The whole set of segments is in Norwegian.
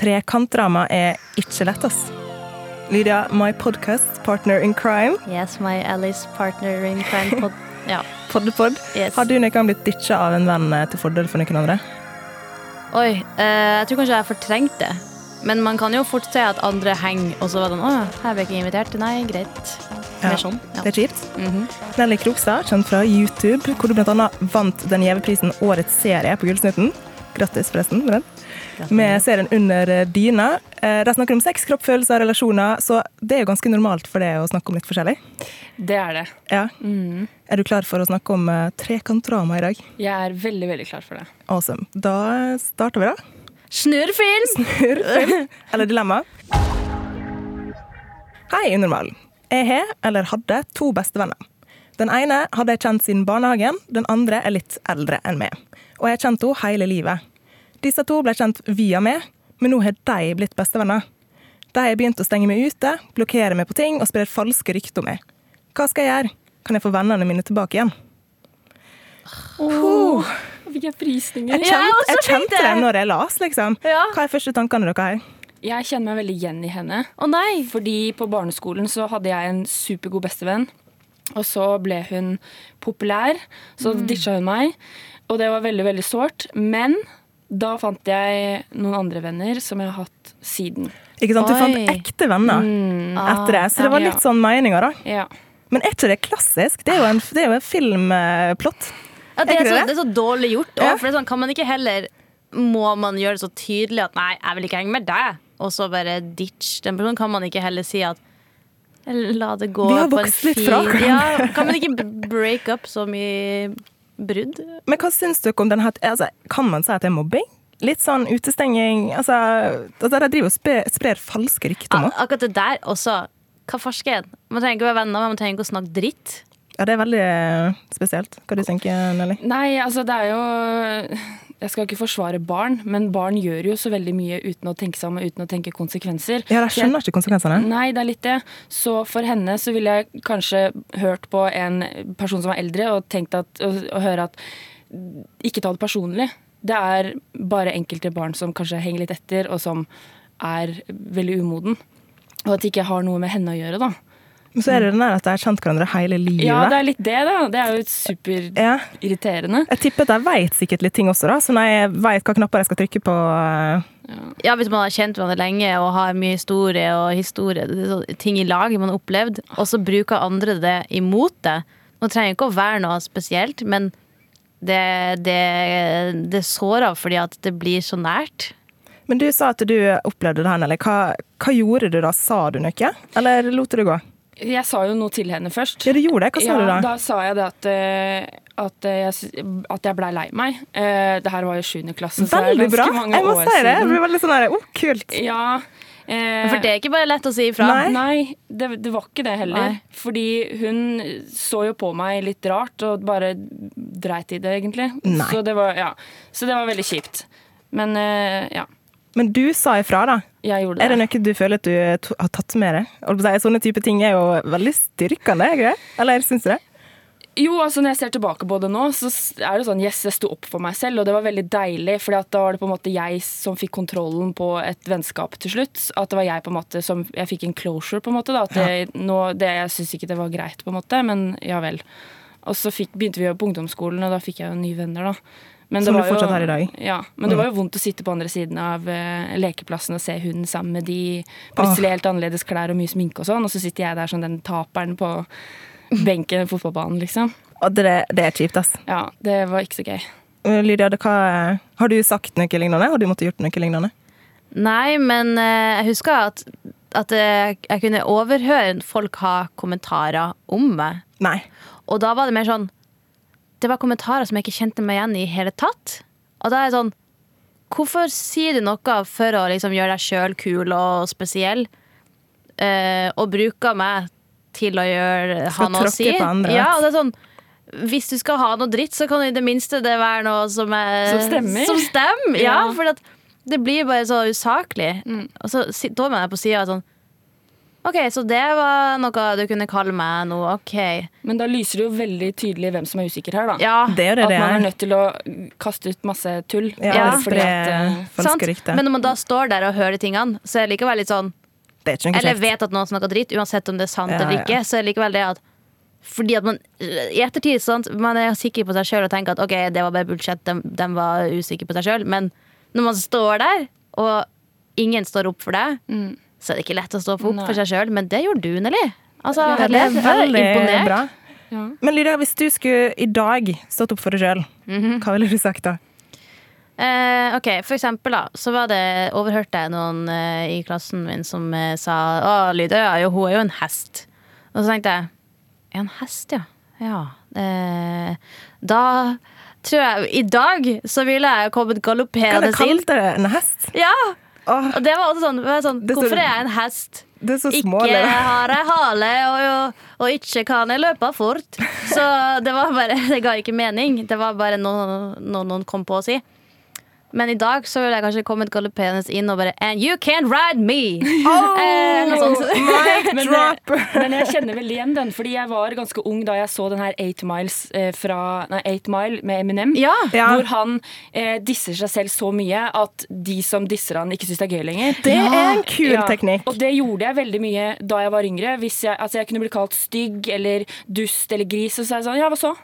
Trekantdrama er ikke lett, ass. Lydia, my podcast partner in crime, Yes, my Alice partner in crime pod... Ja. Poddepod. Yes. Har du noen gang blitt ditcha av en venn eh, til fordel for noen andre? Oi, eh, jeg tror kanskje jeg har fortrengt det. Men man kan jo fort se at andre henger, og så var det sånn Å, her ble jeg ikke invitert. Nei, greit. Ja, sånn. Ja. Det er kjipt. Mhm. Nelly Krokstad, kjent fra YouTube, hvor du annet vant den gjeve prisen Årets serie på Gullsnutten. Grattis, forresten. med den. Med serien Under dyna. Eh, De snakker om sex, kropp, følelser og relasjoner, så det er jo ganske normalt for deg å snakke om litt forskjellig. Det er det. Ja. Mm. Er du klar for å snakke om eh, trekantdrama i dag? Jeg er veldig, veldig klar for det. Awesome. Da starter vi, da. Snurrfilm! Eller dilemma. Hei, Unormal. Jeg har, eller hadde, to bestevenner. Den ene hadde jeg kjent siden barnehagen, den andre er litt eldre enn meg. Og jeg har kjent henne hele livet. Disse to ble kjent via meg, men nå har de blitt bestevenner. De har begynt å stenge meg ute, blokkere meg på ting og sprer falske rykter om meg. Hva skal jeg gjøre? Kan jeg få vennene mine tilbake igjen? Oh, fikk jeg frysninger. Jeg, kjente, jeg kjente det. når jeg las, liksom. Ja. Hva er første tankene dere har? Jeg kjenner meg veldig igjen i henne. Å nei! Fordi på barneskolen så hadde jeg en supergod bestevenn. Og så ble hun populær, så ditcha hun meg. Og det var veldig, veldig sårt. Men da fant jeg noen andre venner som jeg har hatt siden. Ikke sant? Du Oi. fant ekte venner Mm. etter det, så det var litt sånn meninger, da. Ja. Men er ikke det klassisk? Det er jo en, det er jo en filmplott. Ja, det, Er så, det? er så dårlig gjort. Ja. For det er sånn, kan man ikke heller Må man gjøre det så tydelig at 'nei, jeg vil ikke henge med deg', og så bare ditch den personen? Kan man ikke heller si at La det gå Vi har på en vokst litt fin fra hverandre. ja, Kan man ikke break up så mye brudd? Men hva syns dere om den her altså, Kan man si at det er mobbing? Litt sånn utestenging Altså, altså De driver og sprer, sprer falske rykter om akkurat det der også. Hva farsken? Man trenger ikke å være venner, men man trenger ikke å snakke dritt. Ja, det er veldig eh, spesielt. Hva du tenker Nelly? Nei, altså det er jo Jeg skal ikke forsvare barn, men barn gjør jo så veldig mye uten å tenke seg om og uten å tenke konsekvenser. Ja, De skjønner ikke konsekvensene. Nei, det er litt det. Så for henne så ville jeg kanskje hørt på en person som var eldre, og tenkt at, og, og høre at ikke ta det personlig. Det er bare enkelte barn som kanskje henger litt etter, og som er veldig umoden. Og at det ikke har noe med henne å gjøre, da. Men så er det den der at de har kjent hverandre hele livet. Ja, det er litt det, da. Det er jo superirriterende. Ja. Jeg tipper at de vet sikkert litt ting også, da, så når jeg vet hva knapper jeg skal trykke på eh, Ja, Hvis man har kjent hverandre lenge og har mye historie og historie, det sånn ting i lag man har opplevd, og så bruker andre det imot det. Nå trenger det ikke å være noe spesielt, men det, det, det sårer fordi at det blir så nært. Men du sa at du opplevde det her, Nelly. Hva, hva gjorde du da? Sa du noe? Eller lot du det gå? Jeg sa jo noe til henne først. Ja, du gjorde det. Hva sa ja, du da? Da sa jeg det at, eh, at, eh, jeg, s- at jeg blei lei meg. Eh, Det her var jo 7. klasse, så det er Veldig ganske bra. mange Jeg må si det. Jeg siden. ble veldig sånn her, oh, kult. Ja. eh, For det er ikke bare lett å si ifra. Nei. Nei, det, det var ikke det heller. Nei. Fordi hun så jo på meg litt rart og bare dreit i det, egentlig. Nei. Så det var, ja. så det var veldig kjipt. Men eh, ja, Men du sa ifra, da. jeg gjorde det. Er det noe du føler at du har tatt med deg? Sånne type ting er jo veldig styrkende, ikke det? Eller syns du det? Jo, altså når jeg ser tilbake på det nå, så er det sånn, yes, jeg sto opp for meg selv, og det var veldig deilig, for da var det på en måte jeg som fikk kontrollen på et vennskap til slutt. At det var jeg på en måte som, jeg fikk en closure på en måte, da. At det, nå, det, jeg syns ikke det var greit på en måte, men ja vel. Og så fikk, begynte vi på ungdomsskolen, og da fikk jeg jo nye venner da. Men Som det du var jo- fortsatt har i dag. Mm. Ja, men det var jo vondt å sitte på andre siden av uh, lekeplassen og se hun sammen med de plutselig helt annerledes klær og mye sminke og sånn, og så sitter jeg der som den taperen på benken i fotballbanen, liksom. Og det, det er kjipt, ass. Ja, det var ikke så gøy. Uh, Lydia, det, hva, har du sagt noe lignende? Har du måttet gjort noe lignende? Nei, men eh, jeg husker at, at eh, jeg kunne overhøre folk ha kommentarer om meg. Nei. Og da var det mer sånn Det var kommentarer som jeg ikke kjente meg igjen i hele tatt. Og da er jeg sånn hvorfor sier du noe for å liksom gjøre deg sjøl kul og spesiell, eh, og bruker meg til å gjøre, ha noe å si? Ja, og det er sånn hvis du skal ha noe dritt, så kan det i det minste det være noe som, er, Som stemmer. Som stemmer, ja, Ja. for det blir bare så usaklig. Og så står man der på sida sånn OK, så det var noe du kunne kalle meg nå. OK. Men da lyser det jo veldig tydelig hvem som er usikker her, da. Ja, Det er det At det man er nødt til å kaste ut masse tull. Ja, Ja. fordi at, rykter. Men når man da står der og hører tingene, så er det likevel litt sånn Det er ikke noe Eller kjekt. vet at noen snakker dritt, uansett om det er sant Ja, eller ja. ikke, så er det likevel det at fordi at man i ettertid sant, man er sikker på seg sjøl og tenker at ok, det var bare bullshit, de, de var usikre på seg sjøl. Men når man står der, og ingen står opp for deg, så er det ikke lett å stå opp Nei. for seg sjøl. Men det gjorde du, Nelly. Altså, Ja, det er er veldig imponert. bra. Ja. Men Lydia, hvis du skulle i dag stått opp for deg sjøl, Mhm. hva ville du sagt da? Eh, ok, For eksempel da, så var det, overhørte jeg noen eh, i klassen min som eh, sa Å, Lydia, jo, hun er jo en hest. Og så tenkte jeg En hest, ja. Ja. Eh, da tror jeg I dag så ville jeg kommet Hva galopperende det inn. kalte det? En hest? Ja! Åh, Og det var også sånn, sånn Det Hvorfor er jeg en hest? det er så Ikke har jeg hale, og, og ikke kan jeg løpe fort. Så det var bare Det ga ikke mening. Det var bare noe noen kom på å si. Men i dag så ville jeg kanskje kommet galopperende inn og bare And you can't ride me! Eh, noe sånt. Men, drop! eh, men jeg kjenner veldig igjen den, fordi jeg var ganske ung da jeg så den her 8 Miles eh, fra Nei, Eight Mile med Eminem. Ja. Ja. Hvor han eh, disser seg selv så mye at de som disser han, ikke syns det er gøy lenger. Det er en kul Ja, teknikk. Og det gjorde jeg veldig mye da jeg var yngre. Hvis jeg, altså jeg kunne bli kalt stygg eller dust eller gris, og så er jeg sånn Ja, hva så?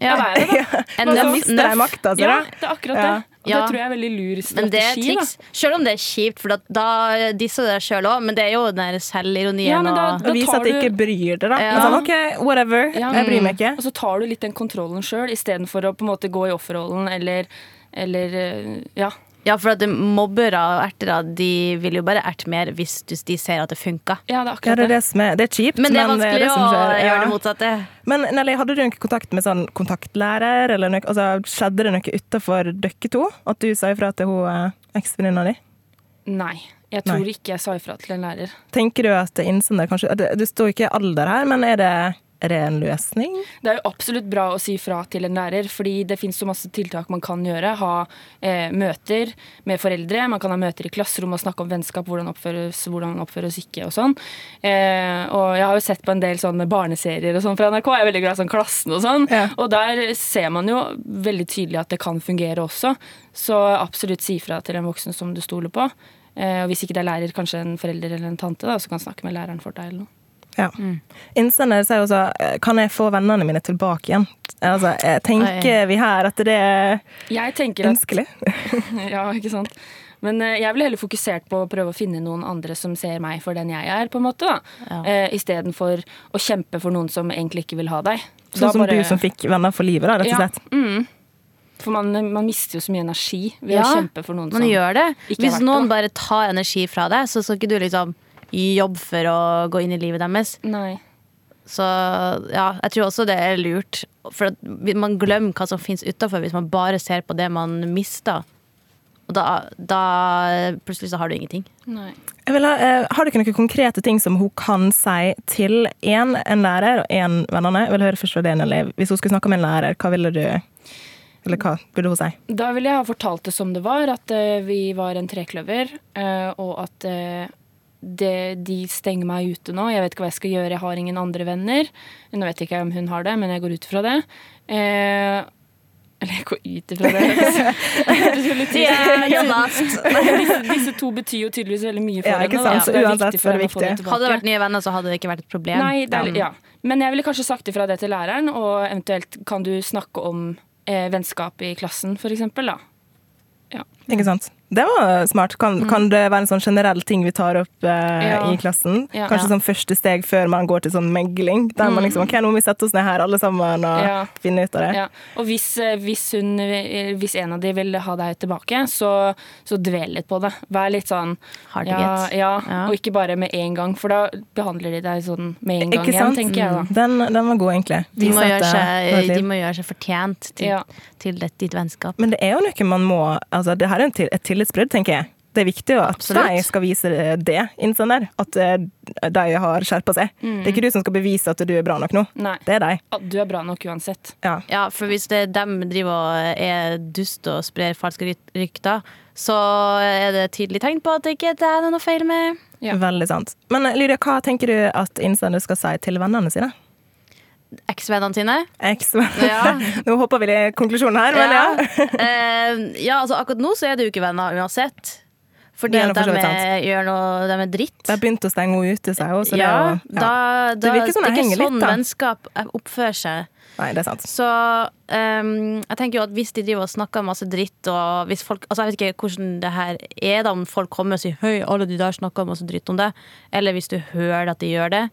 Ja. Er det, da? En Da nøff- mister jeg nøff. makta si, Ja, det er akkurat Ja. det. Og Ja. det tror jeg er veldig lur Men strategi. Selv om det er kjipt, for da, disser du deg sjøl òg, men det er jo den der selvironien Ja, men da- og Å vise at du ikke bryr deg, da. Ja. Sånn, OK, whatever. Ja. Jeg bryr meg ikke. Og så tar du litt den kontrollen sjøl, istedenfor å på en måte gå i offerrollen eller, eller eh, Ja. Ja, for at mobbere og ertere de vil jo bare erte mer hvis de ser at det funker. ja, det er Ja, akkurat det er det som er Det er kjipt, Men det er det vanskelig det å. Ja. gjøre det motsatte. Men Nelly, hadde du noen kontakt med sånn kontaktlærer, eller noe, altså, skjedde det noe utafor dere to? At du sa ifra til hun eh, eksvenninna di? Nei. Jeg tror Nei. ikke jeg sa ifra til en lærer. Tenker du at innsender kanskje Det, det står ikke alder her, men er det, er det en løsning? Det er jo absolutt bra å si fra til en lærer, fordi det finnes så masse tiltak man kan gjøre. Ha eh, møter med foreldre, man kan ha møter i klasserom og snakke om vennskap, hvordan oppføres, hvordan oppføres ikke og sånn. Eh, og jeg har jo sett på en del sånne barneserier og sånn fra NRK, jeg er veldig glad i sånn Klassen og sånn. Ja. Og der ser man jo veldig tydelig at det kan fungere også. Så absolutt si fra til en voksen som du stoler på. Eh, og hvis ikke det er lærer, kanskje en forelder eller en tante, da, så kan snakke med læreren for deg eller noe. Ja. Innsender sier også eh, Kan jeg få vennene mine tilbake igjen? Altså, tenker vi her at det er Jeg tenker at ønskelig? Ja, ikke sant. Men eh, jeg ville heller fokusert på å prøve å finne noen andre som ser meg for den jeg er, på en måte. da. Ja. Eh, Istedenfor å kjempe for noen som egentlig ikke vil ha deg. Sånn som bare- du som fikk venner for livet, da, rett og Ja. slett. Mm. For man, man mister jo så mye energi ved Ja, å kjempe for noen Man som gjør det. ikke er Hvis verdt noen det, bare tar energi fra deg, så skal ikke du liksom jobbe for å gå inn i livet deres. Nei. Så ja, jeg tror også det er lurt. For at man glemmer hva som finnes utafor hvis man bare ser på det man mister. Og da, da plutselig så har du ingenting. Nei. Jeg vil ha, eh, har dere noen konkrete ting som hun kan si til én en lærer og én vennene? Jeg vil høre først fra deg, Nelly. Hvis hun skulle snakke med en lærer, hva ville du Eller hva burde hun si? Da ville jeg ha fortalt det som det var, at uh, vi var en trekløver, uh, og at eh, det, de stenger meg ute nå. Jeg vet ikke hva jeg skal gjøre, jeg har ingen andre venner. Nå vet jeg ikke om hun har det, men jeg går ut ifra det. Eh, eller jeg går ut ifra det. Det ut. disse, disse to betyr jo tydeligvis veldig mye for Ja, henne. sant? ja. det er Uansett for det det viktig. tilbake. Hadde det vært nye venner, så hadde det ikke vært et problem. Nei, det er, ja. Men jeg ville kanskje sagt ifra det til læreren, og eventuelt kan du snakke om eh, vennskap i klassen, for eksempel, da. Ikke sant? Det var smart. Kan, kan det være en sånn generell ting vi tar opp eh, Ja. i klassen? Ja. Kanskje Ja. sånn første steg før man går til sånn megling? Der man liksom, ok, nå må vi sette oss ned her alle sammen og Ja. finne ut av det. Ja. Og hvis, eh, hvis, hun, eh, hvis en av de vil ha deg tilbake, så, så dvel litt på det. Vær litt sånn Hard to ja, get. ja, Ja. og ikke bare med en gang, for da behandler de deg sånn med en gang Ikke igjen, sant? tenker jeg da. Den, den var god, egentlig. De må, det var et seg, de må gjøre seg fortjent til, Ja. til ditt vennskap. Men det er jo noe man må altså Det her er til, et tillitsbrudd, tenker jeg. Det er viktig at Absolutt. de skal vise det innsender, at eh, de har skjerpa seg. Det er ikke du som skal bevise at du er bra nok nå. Nei. Det er de. Ja, Du er bra nok uansett. Ja. Ja, for hvis det er dem driver og er dust og sprer falske rykter, så er det et tydelig tegn på at det ikke er noe feil med Ja. Veldig sant. Men Lydia, hva tenker du at innsender skal si til vennene sine? Eksvennene sine. Eksvennene. Ja. Nå hopper vi i konklusjonen her, men ja. Eh, ja, altså akkurat nå så er det jo ikke venner uansett. Fordi at de er, gjør noe De er dritt. De har begynt å stenge henne ute, sier hun. Så det ja, ja. da, da, Det virker som det er ikke litt, sånn da. vennskap oppfører seg. Nei, det er sant. Så um, jeg tenker jo at hvis de driver og snakker masse dritt, og hvis folk Altså jeg vet ikke hvordan det her er, da, om folk kommer og sier 'høy, alle de der snakker masse dritt om det', eller hvis du hører at de gjør det,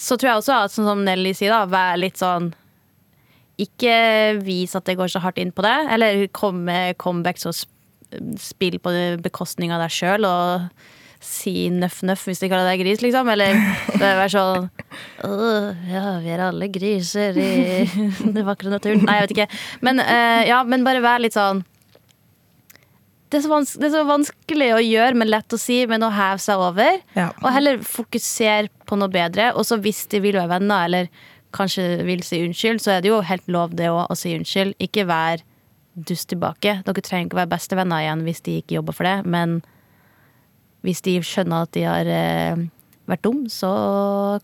så tror jeg også at sånn som Nelly sier, da, vær litt sånn ikke vis at det går så hardt inn på det, eller kom med comebacks og sp- spill på bekostning av deg sjøl og si nøff-nøff hvis de kaller deg gris, liksom. Eller være sånn Ja, vi er alle griser i den vakre naturen. Nei, jeg vet ikke. Men, uh, ja, men bare vær litt sånn det er, så det er så vanskelig å gjøre, men lett å si, men å heve seg over. Ja. Og heller fokusere på noe bedre. Og så hvis de vil være venner, eller kanskje vil si unnskyld, så er det jo helt lov det òg, å si unnskyld. Ikke vær dust tilbake. Dere trenger ikke være bestevenner igjen hvis de ikke jobber for det, men hvis de skjønner at de har eh, vært dum, så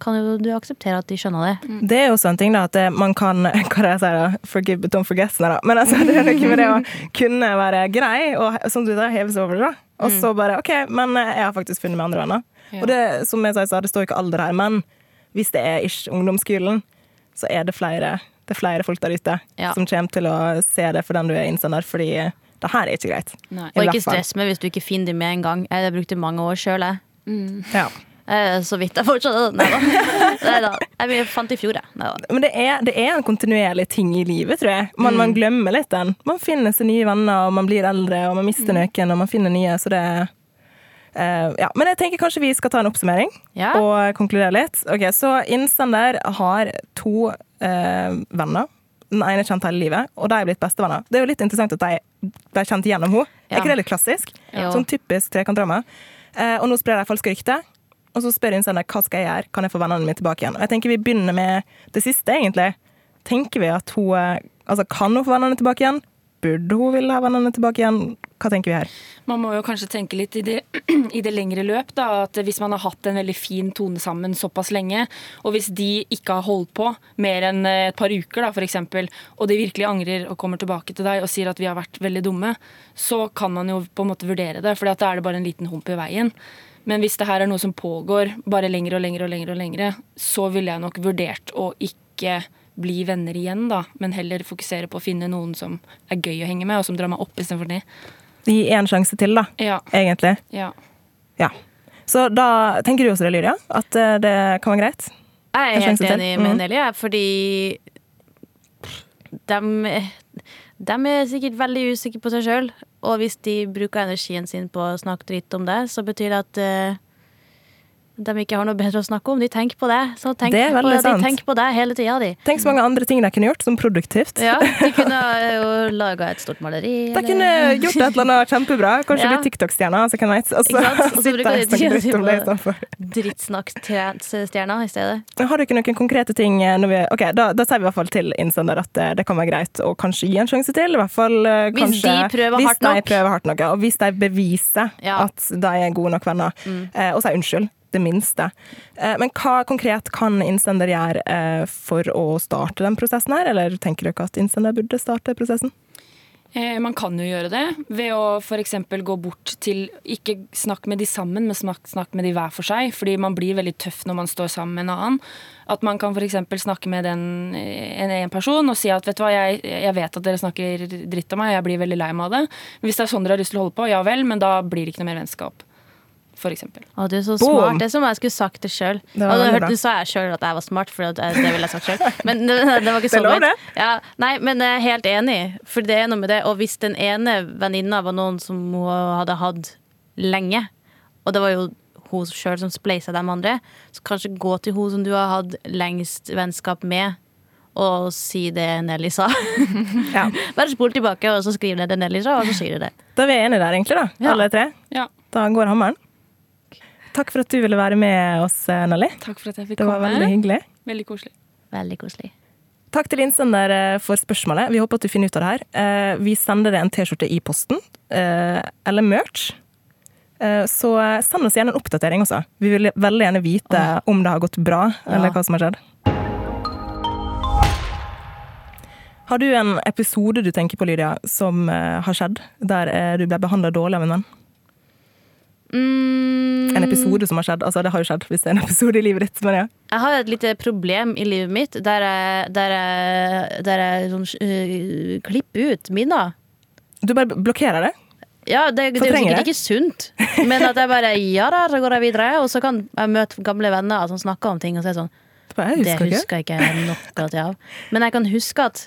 kan jo du akseptere at de skjønner det. Det er jo sånn ting da, at man kan Hva er det jeg sier da? Forgive but don't forget. Da. Men altså, det er noe med det å kunne være grei, og som du da, heve seg over det. da. Og så bare OK, men jeg har faktisk funnet meg andre venner. Ja. Og det som jeg sa, i stad, det står ikke alder her, men hvis det er ish ungdomsskolen, så er det flere, det er flere folk der ute Ja. som kommer til å se det for den du er innsender, fordi det her er ikke greit. Og ikke stress med hvis du ikke finner dem med en gang. Jeg brukte mange år sjøl, jeg. Ja. Eh, Så vidt jeg fortsatt Nei da. Jeg fant i fjor, jeg. Men det er, det er en kontinuerlig ting i livet, tror jeg. Man, man glemmer litt den. Man finner seg nye venner, og man blir eldre, og man mister noen, og man finner nye, så det eh, ja. Men jeg tenker kanskje vi skal ta en oppsummering Ja. og konkludere litt. Ok, Så innsender har to eh, venner. Den ene er kjent hele livet, og de er blitt bestevenner. Det er jo litt interessant at de ble kjent gjennom henne. Er ikke det litt klassisk? Jo. Sånn typisk trekantdrama. Eh, og nå sprer de falske rykter. Og så spør innsender hva skal jeg gjøre, kan jeg få vennene mine tilbake igjen. Og jeg tenker Vi begynner med det siste, egentlig. Tenker vi at hun eh, Altså, kan hun få vennene tilbake igjen? Burde hun ville ha vennene tilbake igjen? Hva tenker vi her? Man må jo kanskje tenke litt i det, i det lengre løp. da, at Hvis man har hatt en veldig fin tone sammen såpass lenge, og hvis de ikke har holdt på mer enn et par uker, da, eksempel, og de virkelig angrer og kommer tilbake til deg og sier at vi har vært veldig dumme, så kan man jo på en måte vurdere det, for da er det bare en liten hump i veien. Men hvis det her er noe som pågår bare lenger og lenger og lenger, og lengre, så ville jeg nok vurdert å ikke bli venner igjen, da, men heller fokusere på å finne noen som er gøy å henge med, og som drar meg opp istedenfor ned. Gi én sjanse til, da, Ja, egentlig. ja. Ja. Så da tenker du også det, Lydia? At eh, det kan være greit? Jeg er helt enig til. med Mhm. Nelly, fordi de, de er sikkert veldig usikre på seg sjøl. Og hvis de bruker energien sin på å snakke dritt om det, så betyr det at eh, de ikke har noe bedre å snakke om. De tenker på det. Så tenk Det på, sant. de tenker på det hele tida, de. Tenk så mange andre ting de kunne gjort, som produktivt. Ja, de kunne jo laga et stort maleri. De eller- kunne gjort et eller annet kjempebra. Kanskje Ja. bli. Altså. Og så kan jeg Og så sitter de og snakker dritt om det istedenfor. Drittsnakk-stjerna i stedet. Har du ikke noen konkrete ting eh, når vi, Ok, da, da sier vi i hvert fall til innsender at det, det kan være greit å kanskje gi en sjanse til. I hvert fall kanskje Hvis de prøver hvis hardt nok. prøver hardt nok. ja. Og hvis de beviser Ja. Mm. at de er gode nok venner. eh, og sier unnskyld. Det minste. Eh, men hva konkret kan innsender gjøre eh, for å starte den prosessen her? Eller tenker dere at innsender burde starte prosessen? Eh, Man kan jo gjøre det ved å f.eks. gå bort til Ikke snakk med de sammen, men snakk med de hver for seg. Fordi man blir veldig tøff når man står sammen med en annen. At man kan f.eks. snakke med den, en, en person og si at vet du hva, jeg, jeg vet at dere snakker dritt om meg, jeg blir veldig lei meg av det. Hvis det er sånn dere har lyst til å holde på, ja vel, men da blir det ikke noe mer vennskap. For. Å, du er så Boom. smart. Det er som om jeg skulle sagt det sjøl. Nå sa jeg sjøl at jeg var smart, for det ville jeg sagt sjøl. Men det, det var ikke så lov. Ja, nei, men jeg er helt enig, for det er noe med det. Og hvis den ene venninna var noen som hun hadde hatt lenge, og det var jo hun sjøl som spleisa de andre, så kanskje gå til hun som du har hatt lengst vennskap med, og si det Nelly sa. Ja. Bare spol tilbake, og så skriv ned det Nelly sa, og så sier du det. Da er vi enige der, egentlig, da. Ja. Alle tre. Ja. Da går hammeren. Takk for at du ville være med oss, Nelly. Takk for at jeg fikk komme. Det var komme. veldig hyggelig. Veldig koselig. Veldig koselig. Takk til innsender eh, for spørsmålet. Vi håper at du finner ut av det her. Eh, Vi sender deg en T-skjorte i posten, eh, eller merch. Eh, Så eh, send oss gjerne en oppdatering også. Vi vil veldig gjerne vite om det har gått bra, eller Ja. hva som har skjedd. Har du en episode du tenker på, Lydia, som eh, har skjedd, der eh, du ble behandla dårlig av en venn? Mm, En episode som har skjedd. Altså, det har jo skjedd hvis det er en episode i livet ditt. Men ja. Jeg har et lite problem i livet mitt der jeg, der jeg, der jeg sånn, uh, klipper ut minner. Du bare blokkerer det. Ja, det, det er jo sikkert ikke sunt, men at jeg bare Ja da, så går jeg videre. Og så kan jeg møte gamle venner som snakker om ting, og så er det sånn Det husker Det husker ikke. jeg ikke noe av. Men jeg kan huske at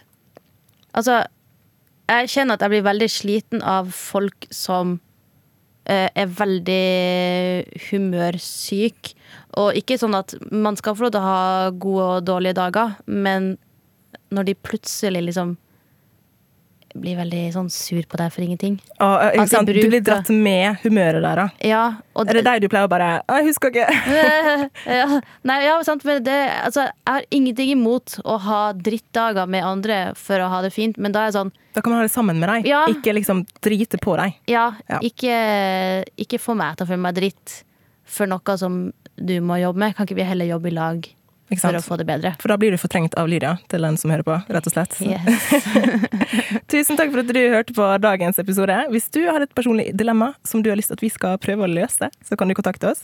Altså, jeg kjenner at jeg blir veldig sliten av folk som er veldig humørsyk. Og ikke sånn at man skal få lov til å ha gode og dårlige dager, men når de plutselig liksom blir veldig sånn sur på deg for ingenting. Å, eh, ikke de sant? Du blir dratt med humøret der, da. Ja, og Er det deg du pleier å bare «Å, Jeg husker ikke. ja, nei, ja, sant, men det, altså, jeg har ingenting imot å ha drittdager med andre for å ha det fint, men da er jeg sånn Da kan man ha det sammen med deg, Ja. ikke liksom drite på deg. Ja, Ja. Ikke, ikke få meg til å føle meg dritt for noe som du må jobbe med. Kan ikke vi heller jobbe i lag for å få det bedre? For da blir du fortrengt av Lydia, til den som hører på, rett og slett. Yes. Tusen takk for at du hørte på dagens episode. Hvis du har et personlig dilemma som du har lyst til at vi skal prøve å løse, så kan du kontakte oss.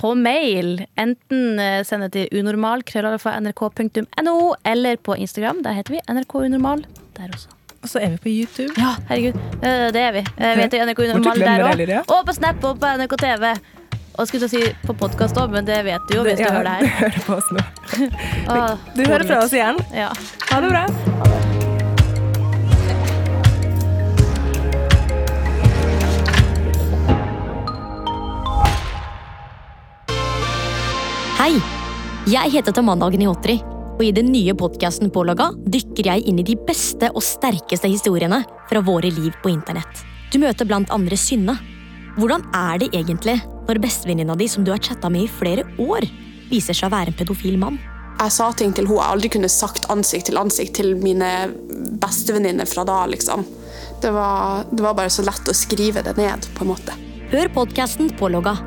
På mail. Enten eh, send det til unormal.nrk.no, eller på Instagram. Der heter vi NRK Unormal. Der også. Og så er vi på YouTube. Ja, herregud. Eh, Det er vi. Eh, Vi heter NRK Unormal der òg. Og på Snap og på NRK TV. Og skulle til si på podkast òg, men det vet du jo hvis du Ja, hører det her. Du hører på oss nå. Åh, Du hører fra oss igjen. Ja. Ha det bra. Hei! Jeg heter Tamanna Agnihotri, og i den nye podkasten Pålaga dykker jeg inn i de beste og sterkeste historiene fra våre liv på internett. Du møter blant andre Synne. Hvordan er det egentlig når bestevenninna di, som du har chatta med i flere år, viser seg å være en pedofil mann? Jeg sa ting til henne jeg aldri kunne sagt ansikt til ansikt til mine bestevenninner fra da. liksom. Det var, det var bare så lett å skrive det ned. på en måte. Hør podkasten Pålogga